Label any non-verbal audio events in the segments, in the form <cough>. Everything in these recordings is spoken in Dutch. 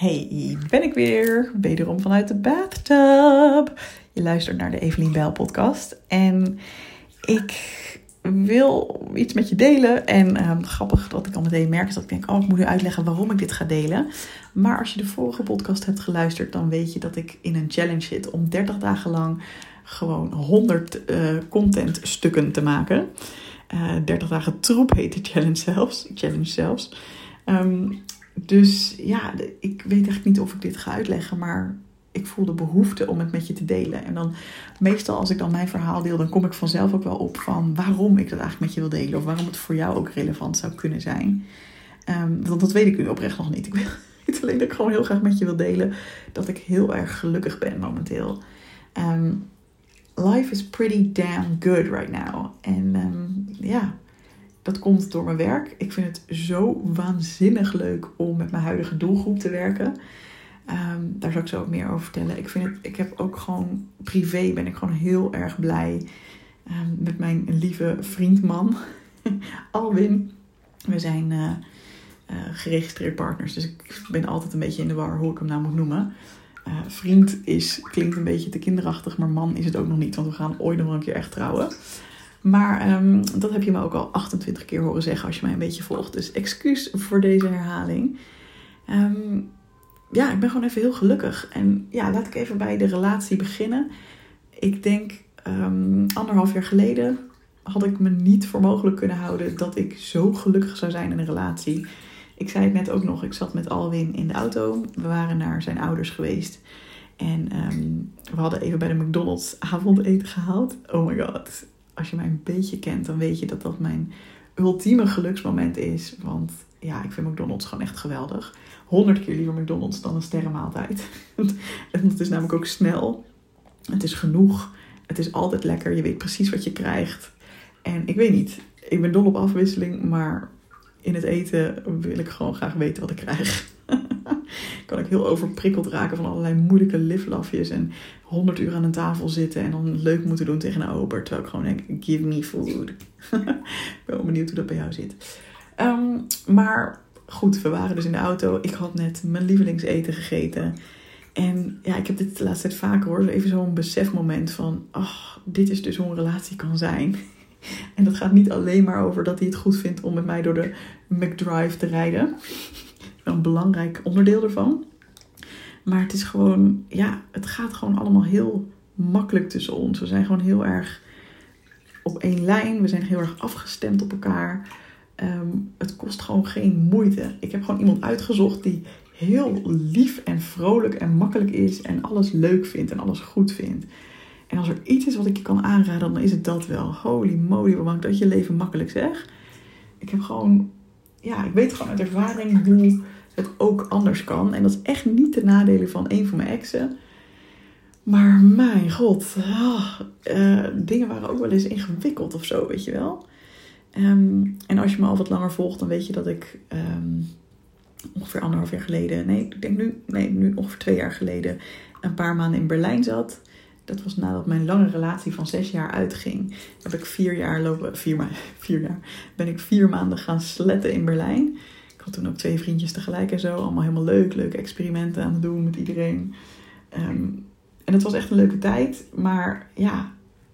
Hey, ben ik weer. Wederom vanuit de bathtub. Je luistert naar de Evelien Bijl podcast. En ik wil iets met je delen. En ehm, grappig dat ik al meteen merk is dat ik denk... oh, ik moet nu uitleggen waarom ik dit ga delen. Maar als je de vorige podcast hebt geluisterd... dan weet je dat ik in een challenge zit om 30 dagen lang... gewoon 100 uh, contentstukken te maken. Uh, 30 dagen troep heet de challenge zelfs. Challenge zelfs. Um, dus ja, ik weet eigenlijk niet of ik dit ga uitleggen, maar ik voel de behoefte om het met je te delen. En dan meestal als ik dan mijn verhaal deel, dan kom ik vanzelf ook wel op van waarom ik dat eigenlijk met je wil delen. Of waarom het voor jou ook relevant zou kunnen zijn. Um, want dat weet ik nu oprecht nog niet. Ik weet <laughs> alleen dat ik gewoon heel graag met je wil delen dat ik heel erg gelukkig ben momenteel. Um, life is pretty damn good right now. En um, ja, dat komt door mijn werk. Ik vind het zo waanzinnig leuk om met mijn huidige doelgroep te werken. Um, daar zal ik zo meer over vertellen. Ik, vind het, ik heb ook gewoon privé ben ik gewoon heel erg blij um, met mijn lieve vriendman <laughs> Alwin. We zijn uh, uh, geregistreerd partners, dus ik ben altijd een beetje in de war hoe ik hem nou moet noemen. Uh, vriend is, klinkt een beetje te kinderachtig, maar man is het ook nog niet, want we gaan ooit nog een keer echt trouwen. Maar um, dat heb je me ook al 28 keer horen zeggen als je mij een beetje volgt. Dus excuus voor deze herhaling. Um, ja, ik ben gewoon even heel gelukkig. En ja, laat ik even bij de relatie beginnen. Ik denk um, anderhalf jaar geleden had ik me niet voor mogelijk kunnen houden dat ik zo gelukkig zou zijn in een relatie. Ik zei het net ook nog, ik zat met Alwin in de auto. We waren naar zijn ouders geweest. En we hadden even bij de McDonald's avondeten gehaald. Oh my god als je mij een beetje kent, dan weet je dat dat mijn ultieme geluksmoment is. Want ja, ik vind McDonald's gewoon echt geweldig. Honderd keer liever McDonald's dan een sterrenmaaltijd. <laughs> en het is namelijk ook snel. Het is genoeg. Het is altijd lekker. Je weet precies wat je krijgt. En ik weet niet, ik ben dol op afwisseling, maar in het eten wil ik gewoon graag weten wat ik krijg. Kan ik heel overprikkeld raken van allerlei moeilijke liflafjes en 100 uur aan een tafel zitten en dan leuk moeten doen tegen een ober. Terwijl ik gewoon denk, give me food. <laughs> ik ben wel benieuwd hoe dat bij jou zit. Um, maar goed, we waren dus in de auto. Ik had net mijn lievelingseten gegeten. En ja, ik heb dit de laatste tijd vaker hoor. Even zo'n besefmoment van, ach, dit is dus hoe een relatie kan zijn. <laughs> En dat gaat niet alleen maar over dat hij het goed vindt om met mij door de McDrive te rijden. Een belangrijk onderdeel ervan. Maar het is gewoon, ja, het gaat gewoon allemaal heel makkelijk tussen ons. We zijn gewoon heel erg op één lijn. We zijn heel erg afgestemd op elkaar. Um, het kost gewoon geen moeite. Ik heb gewoon iemand uitgezocht die heel lief en vrolijk en makkelijk is. En alles leuk vindt en alles goed vindt. En als er iets is wat ik je kan aanraden, dan is het dat wel. Holy moly, wat maakt dat je leven makkelijk zeg. Ik heb gewoon, ja, ik weet gewoon uit ervaring hoe het ook anders kan. En dat is echt niet de nadelen van een van mijn exen. Maar mijn god, oh, uh, dingen waren ook wel eens ingewikkeld of zo, weet je wel. Um, en als je me al wat langer volgt, dan weet je dat ik um, ongeveer anderhalf jaar geleden, nee, ik denk nu, nee, nu ongeveer twee jaar geleden, een paar maanden in Berlijn zat. Dat was nadat mijn lange relatie van zes jaar uitging. Heb ik vier jaar lopen, vier, ma <laughs> vier jaar, ben ik vier maanden gaan sletten in Berlijn. Ik had toen ook twee vriendjes tegelijk en zo. Allemaal helemaal leuk. Leuke experimenten aan het doen met iedereen. Um, en het was echt een leuke tijd. Maar ja,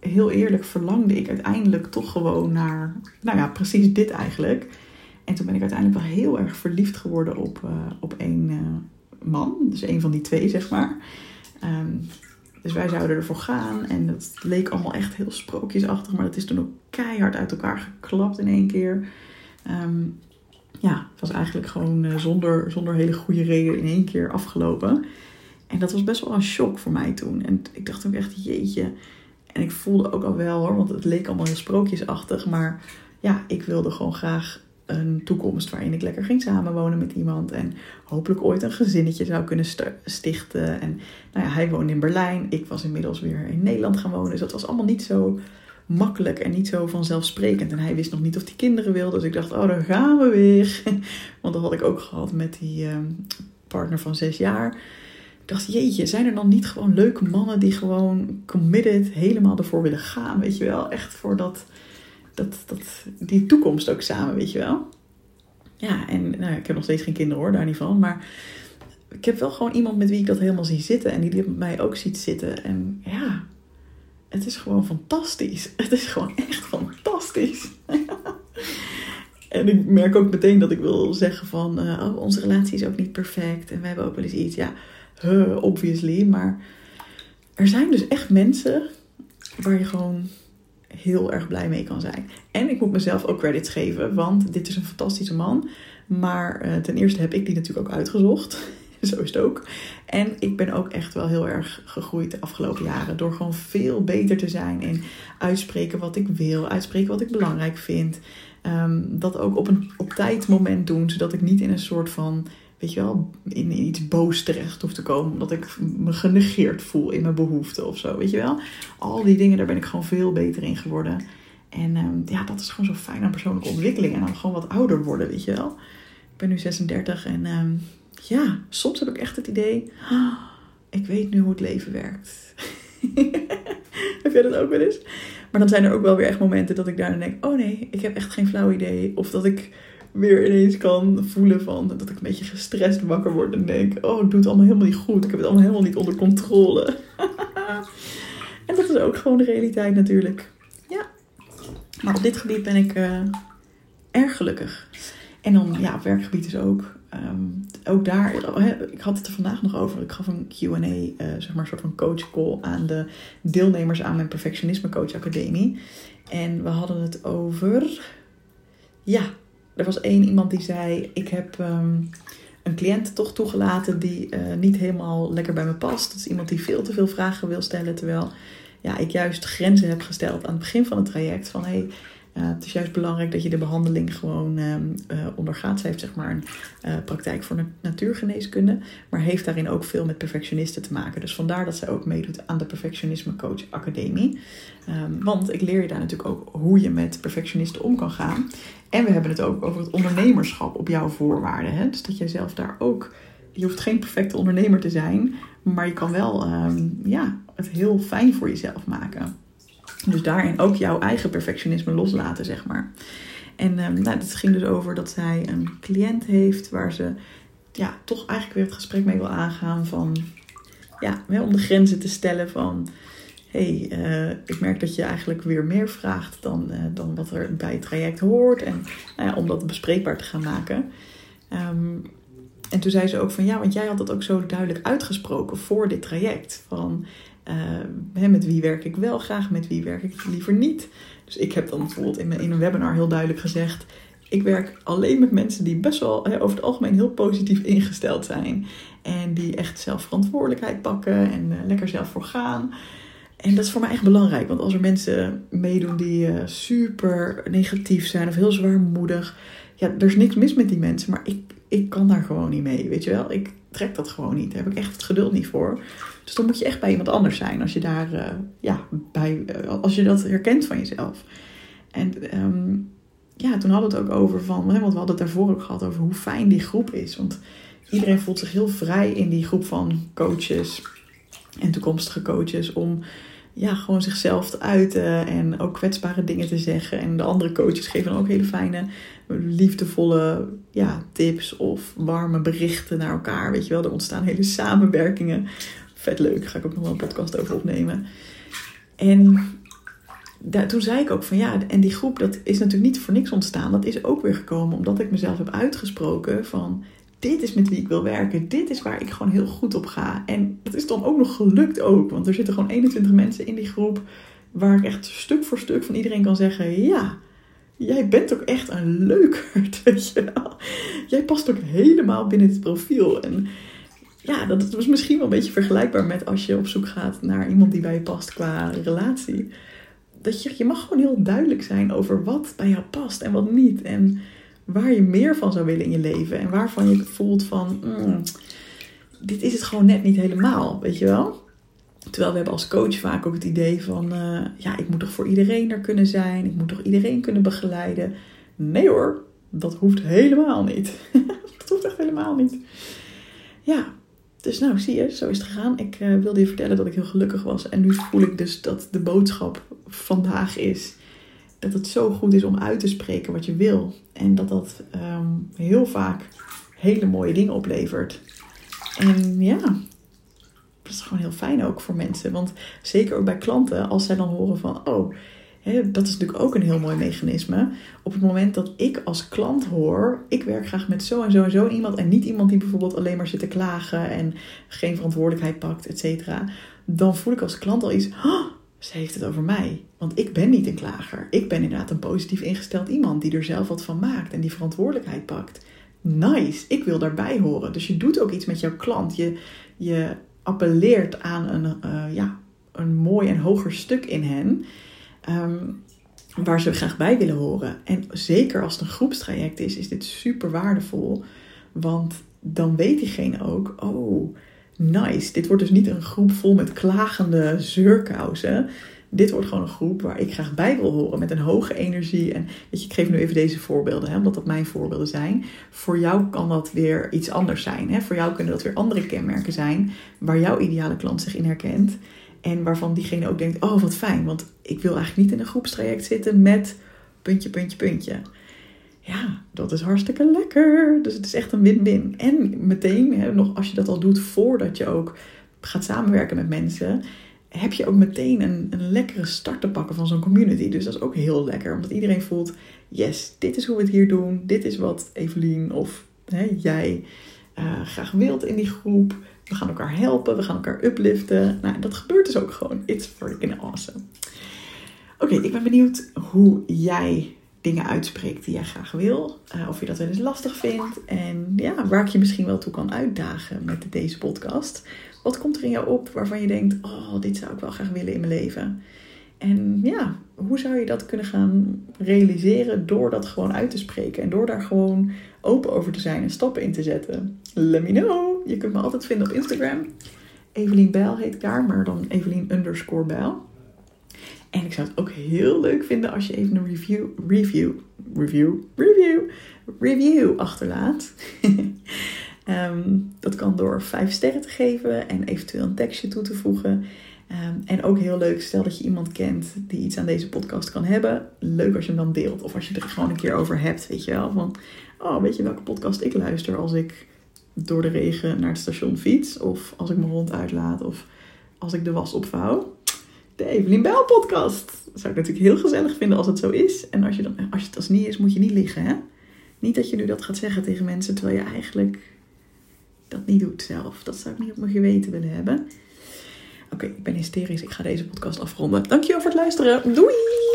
heel eerlijk verlangde ik uiteindelijk toch gewoon naar... Nou ja, precies dit eigenlijk. En toen ben ik uiteindelijk wel heel erg verliefd geworden op, uh, op één uh, man. Dus één van die twee, zeg maar. Um, dus wij zouden ervoor gaan. En dat leek allemaal echt heel sprookjesachtig. Maar dat is toen ook keihard uit elkaar geklapt in één keer. Um, ja, het was eigenlijk gewoon uh, zonder, zonder hele goede reden in één keer afgelopen. En dat was best wel een shock voor mij toen. En ik dacht ook echt, jeetje. En ik voelde ook al wel hoor, want het leek allemaal heel sprookjesachtig. Maar ja, ik wilde gewoon graag een toekomst waarin ik lekker ging samenwonen met iemand. En hopelijk ooit een gezinnetje zou kunnen stichten. En nou ja, hij woonde in Berlijn. Ik was inmiddels weer in Nederland gaan wonen. Dus dat was allemaal niet zo makkelijk en niet zo vanzelfsprekend. En hij wist nog niet of hij kinderen wilde. Dus ik dacht, oh, daar gaan we weer. <laughs> Want dat had ik ook gehad met die uh, partner van zes jaar. Ik dacht, jeetje, zijn er dan niet gewoon leuke mannen die gewoon committed helemaal ervoor willen gaan? Weet je wel, echt voor dat, dat, dat, die toekomst ook samen, weet je wel. Ja, en nou, ik heb nog steeds geen kinderen hoor, daar niet van. Maar ik heb wel gewoon iemand met wie ik dat helemaal zie zitten. En die dit met mij ook ziet zitten. En ja, het is gewoon fantastisch. <laughs> Het is gewoon echt fantastisch. <laughs> en ik merk ook meteen dat ik wil zeggen van... Uh, oh, onze relatie is ook niet perfect. En we hebben ook wel eens iets. Ja, obviously. Maar er zijn dus echt mensen waar je gewoon heel erg blij mee kan zijn. En ik moet mezelf ook credits geven, want dit is een fantastische man. Maar uh, ten eerste heb ik die natuurlijk ook uitgezocht. <laughs> Zo is het ook. En ik ben ook echt wel heel erg gegroeid de afgelopen jaren. Door gewoon veel beter te zijn in uitspreken wat ik wil. Uitspreken wat ik belangrijk vind. Um, dat ook op een op tijd moment doen. Zodat ik niet in een soort van, weet je wel, in, iets boos terecht hoef te komen. Omdat ik me genegeerd voel in mijn behoeften of zo. Weet je wel. Al die dingen, daar ben ik gewoon veel beter in geworden. En um, ja, dat is gewoon zo fijn aan persoonlijke ontwikkeling. En dan gewoon wat ouder worden, weet je wel. Ik ben nu 36 en um, ja, soms heb ik echt het idee, oh, ik weet nu hoe het leven werkt. <laughs> heb jij dat ook wel eens? Maar dan zijn er ook wel weer echt momenten dat ik daar denk, oh nee, ik heb echt geen flauw idee. Of dat ik weer ineens kan voelen van dat ik een beetje gestrest wakker word en denk, oh, ik doe het allemaal helemaal niet goed. Ik heb het allemaal helemaal niet onder controle. <laughs> en dat is ook gewoon de realiteit natuurlijk. Ja. Maar op dit gebied ben ik uh, erg gelukkig. En dan, ja, op werkgebied is ook. Um, ook daar, ik had het er vandaag nog over. Ik gaf een QA, uh, zeg maar, een soort van coach call aan de deelnemers aan mijn Perfectionisme Coach Academie. En we hadden het over. Ja, er was één iemand die zei: Ik heb um, een cliënt toch toegelaten die uh, niet helemaal lekker bij me past. Dat is iemand die veel te veel vragen wil stellen. Terwijl ja, ik juist grenzen heb gesteld aan het begin van het traject. Van hey, uh, het is juist belangrijk dat je de behandeling gewoon uh, ondergaat. Ze heeft zeg maar een uh, praktijk voor natuurgeneeskunde, maar heeft daarin ook veel met perfectionisten te maken. Dus vandaar dat zij ook meedoet aan de Perfectionisme Coach Academie. Um, want ik leer je daar natuurlijk ook hoe je met perfectionisten om kan gaan. En we hebben het ook over het ondernemerschap op jouw voorwaarden. Hè? Dus dat jij zelf daar ook. Je hoeft geen perfecte ondernemer te zijn, maar je kan wel um, ja, het heel fijn voor jezelf maken. Dus daarin ook jouw eigen perfectionisme loslaten, zeg maar. En um, nou, het ging dus over dat zij een cliënt heeft waar ze ja, toch eigenlijk weer het gesprek mee wil aangaan van ja, om de grenzen te stellen van hey, uh, ik merk dat je eigenlijk weer meer vraagt dan, uh, dan wat er bij het traject hoort. En nou ja, om dat bespreekbaar te gaan maken. Um, en toen zei ze ook van ja, want jij had dat ook zo duidelijk uitgesproken voor dit traject. Van uh, met wie werk ik wel graag, met wie werk ik liever niet. Dus ik heb dan bijvoorbeeld in, in een webinar heel duidelijk gezegd: ik werk alleen met mensen die best wel over het algemeen heel positief ingesteld zijn. En die echt zelf verantwoordelijkheid pakken en uh, lekker zelf voor gaan. En dat is voor mij echt belangrijk, want als er mensen meedoen die uh, super negatief zijn of heel zwaarmoedig, ja, er is niks mis met die mensen, maar ik, ik kan daar gewoon niet mee, weet je wel. Ik trek dat gewoon niet, daar heb ik echt het geduld niet voor. Dus dan moet je echt bij iemand anders zijn als je daar, uh, ja, bij, uh, als je dat herkent van jezelf. En um, ja, toen hadden we het ook over van, want we hadden het daarvoor ook gehad over hoe fijn die groep is. Want iedereen voelt zich heel vrij in die groep van coaches en toekomstige coaches om ja, gewoon zichzelf te uiten en ook kwetsbare dingen te zeggen. En de andere coaches geven dan ook hele fijne, liefdevolle ja, tips of warme berichten naar elkaar. Weet je wel, er ontstaan hele samenwerkingen. Vet leuk, ga ik ook nog wel een podcast over opnemen. En toen zei ik ook van ja, en die groep dat is natuurlijk niet voor niks ontstaan. Dat is ook weer gekomen omdat ik mezelf heb uitgesproken van dit is met wie ik wil werken. Dit is waar ik gewoon heel goed op ga. En dat is dan ook nog gelukt ook. Want er zitten gewoon 21 mensen in die groep. Waar ik echt stuk voor stuk van iedereen kan zeggen: Ja, jij bent ook echt een leukerd. <laughs> Weet je wel. Jij past ook helemaal binnen het profiel. En ja, dat was misschien wel een beetje vergelijkbaar met als je op zoek gaat naar iemand die bij je past qua relatie. Dat je, je mag gewoon heel duidelijk zijn over wat bij jou past en wat niet. En waar je meer van zou willen in je leven. En waarvan je voelt van, mm, dit is het gewoon net niet helemaal, weet je wel? Terwijl we hebben als coach vaak ook het idee van, uh, ja, ik moet toch voor iedereen er kunnen zijn. Ik moet toch iedereen kunnen begeleiden. Nee hoor, dat hoeft helemaal niet. <laughs> dat hoeft echt helemaal niet. Ja, dus nou, zie je, zo is het gegaan. Ik uh, wilde je vertellen dat ik heel gelukkig was. En nu voel ik dus dat de boodschap vandaag is dat het zo goed is om uit te spreken wat je wil. En dat dat um, heel vaak hele mooie dingen oplevert. En ja, dat is gewoon heel fijn ook voor mensen. Want zeker ook bij klanten, als zij dan horen van, oh, dat is natuurlijk ook een heel mooi mechanisme. Op het moment dat ik als klant hoor, ik werk graag met zo en zo en zo iemand en niet iemand die bijvoorbeeld alleen maar zit te klagen en geen verantwoordelijkheid pakt, et cetera. Dan voel ik als klant al iets, oh, ze heeft het over mij. Want ik ben niet een klager. Ik ben inderdaad een positief ingesteld iemand die er zelf wat van maakt en die verantwoordelijkheid pakt. Nice, ik wil daarbij horen. Dus je doet ook iets met jouw klant. Je, je appelleert aan een, uh, ja, een mooi en hoger stuk in hen. Um, waar ze graag bij willen horen. En zeker als het een groepstraject is, is dit super waardevol. Want dan weet diegene ook, oh, nice. Dit wordt dus niet een groep vol met klagende zeurkousen. Dit wordt gewoon een groep waar ik graag bij wil horen met een hoge energie. En weet je, ik geef nu even deze voorbeelden, hè, omdat dat mijn voorbeelden zijn. Voor jou kan dat weer iets anders zijn. Hè? Voor jou kunnen dat weer andere kenmerken zijn waar jouw ideale klant zich in herkent. En waarvan diegene ook denkt: oh wat fijn, want ik wil eigenlijk niet in een groepstraject zitten met puntje, puntje, puntje. Ja, dat is hartstikke lekker. Dus het is echt een win-win. En meteen, hè, nog als je dat al doet voordat je ook gaat samenwerken met mensen, heb je ook meteen een, een lekkere start te pakken van zo'n community. Dus dat is ook heel lekker, omdat iedereen voelt: yes, dit is hoe we het hier doen. Dit is wat Evelien of hè, jij uh, graag wilt in die groep. We gaan elkaar helpen, we gaan elkaar upliften. Nou, dat gebeurt dus ook gewoon. It's freaking awesome. Oké, ik ben benieuwd hoe jij dingen uitspreekt die jij graag wil. Uh, of je dat wel eens lastig vindt. En ja, waar ik je misschien wel toe kan uitdagen met deze podcast. Wat komt er in jou op waarvan je denkt: Oh, dit zou ik wel graag willen in mijn leven? En ja, hoe zou je dat kunnen gaan realiseren door dat gewoon uit te spreken en door daar gewoon open over te zijn en stappen in te zetten? Let me know. Je kunt me altijd vinden op Instagram. Evelien Bijl heet ik daar, maar dan Evelien underscore. En ik zou het ook heel leuk vinden als je even een review, review, review, review, review achterlaat. um, <laughs> dat kan door vijf sterren te geven en eventueel een tekstje toe te voegen. Um, en ook heel leuk, stel dat je iemand kent die iets aan deze podcast kan hebben. Leuk als je hem dan deelt. Of als je er gewoon een keer over hebt, weet je wel. Van, oh, weet je welke podcast ik luister als ik door de regen naar het station fiets. Of als ik mijn hond uitlaat. Of als ik de was opvouw de Evelien Bijl podcast. Dat zou ik natuurlijk heel gezellig vinden als het zo is. En als, je dan, als het als niet is, moet je niet liggen. Hè? Niet dat je nu dat gaat zeggen tegen mensen terwijl je eigenlijk dat niet doet zelf. Dat zou ik niet op mijn geweten willen hebben. Oké, ik ben hysterisch. Ik ga deze podcast afronden. Dankjewel voor het luisteren. Doei!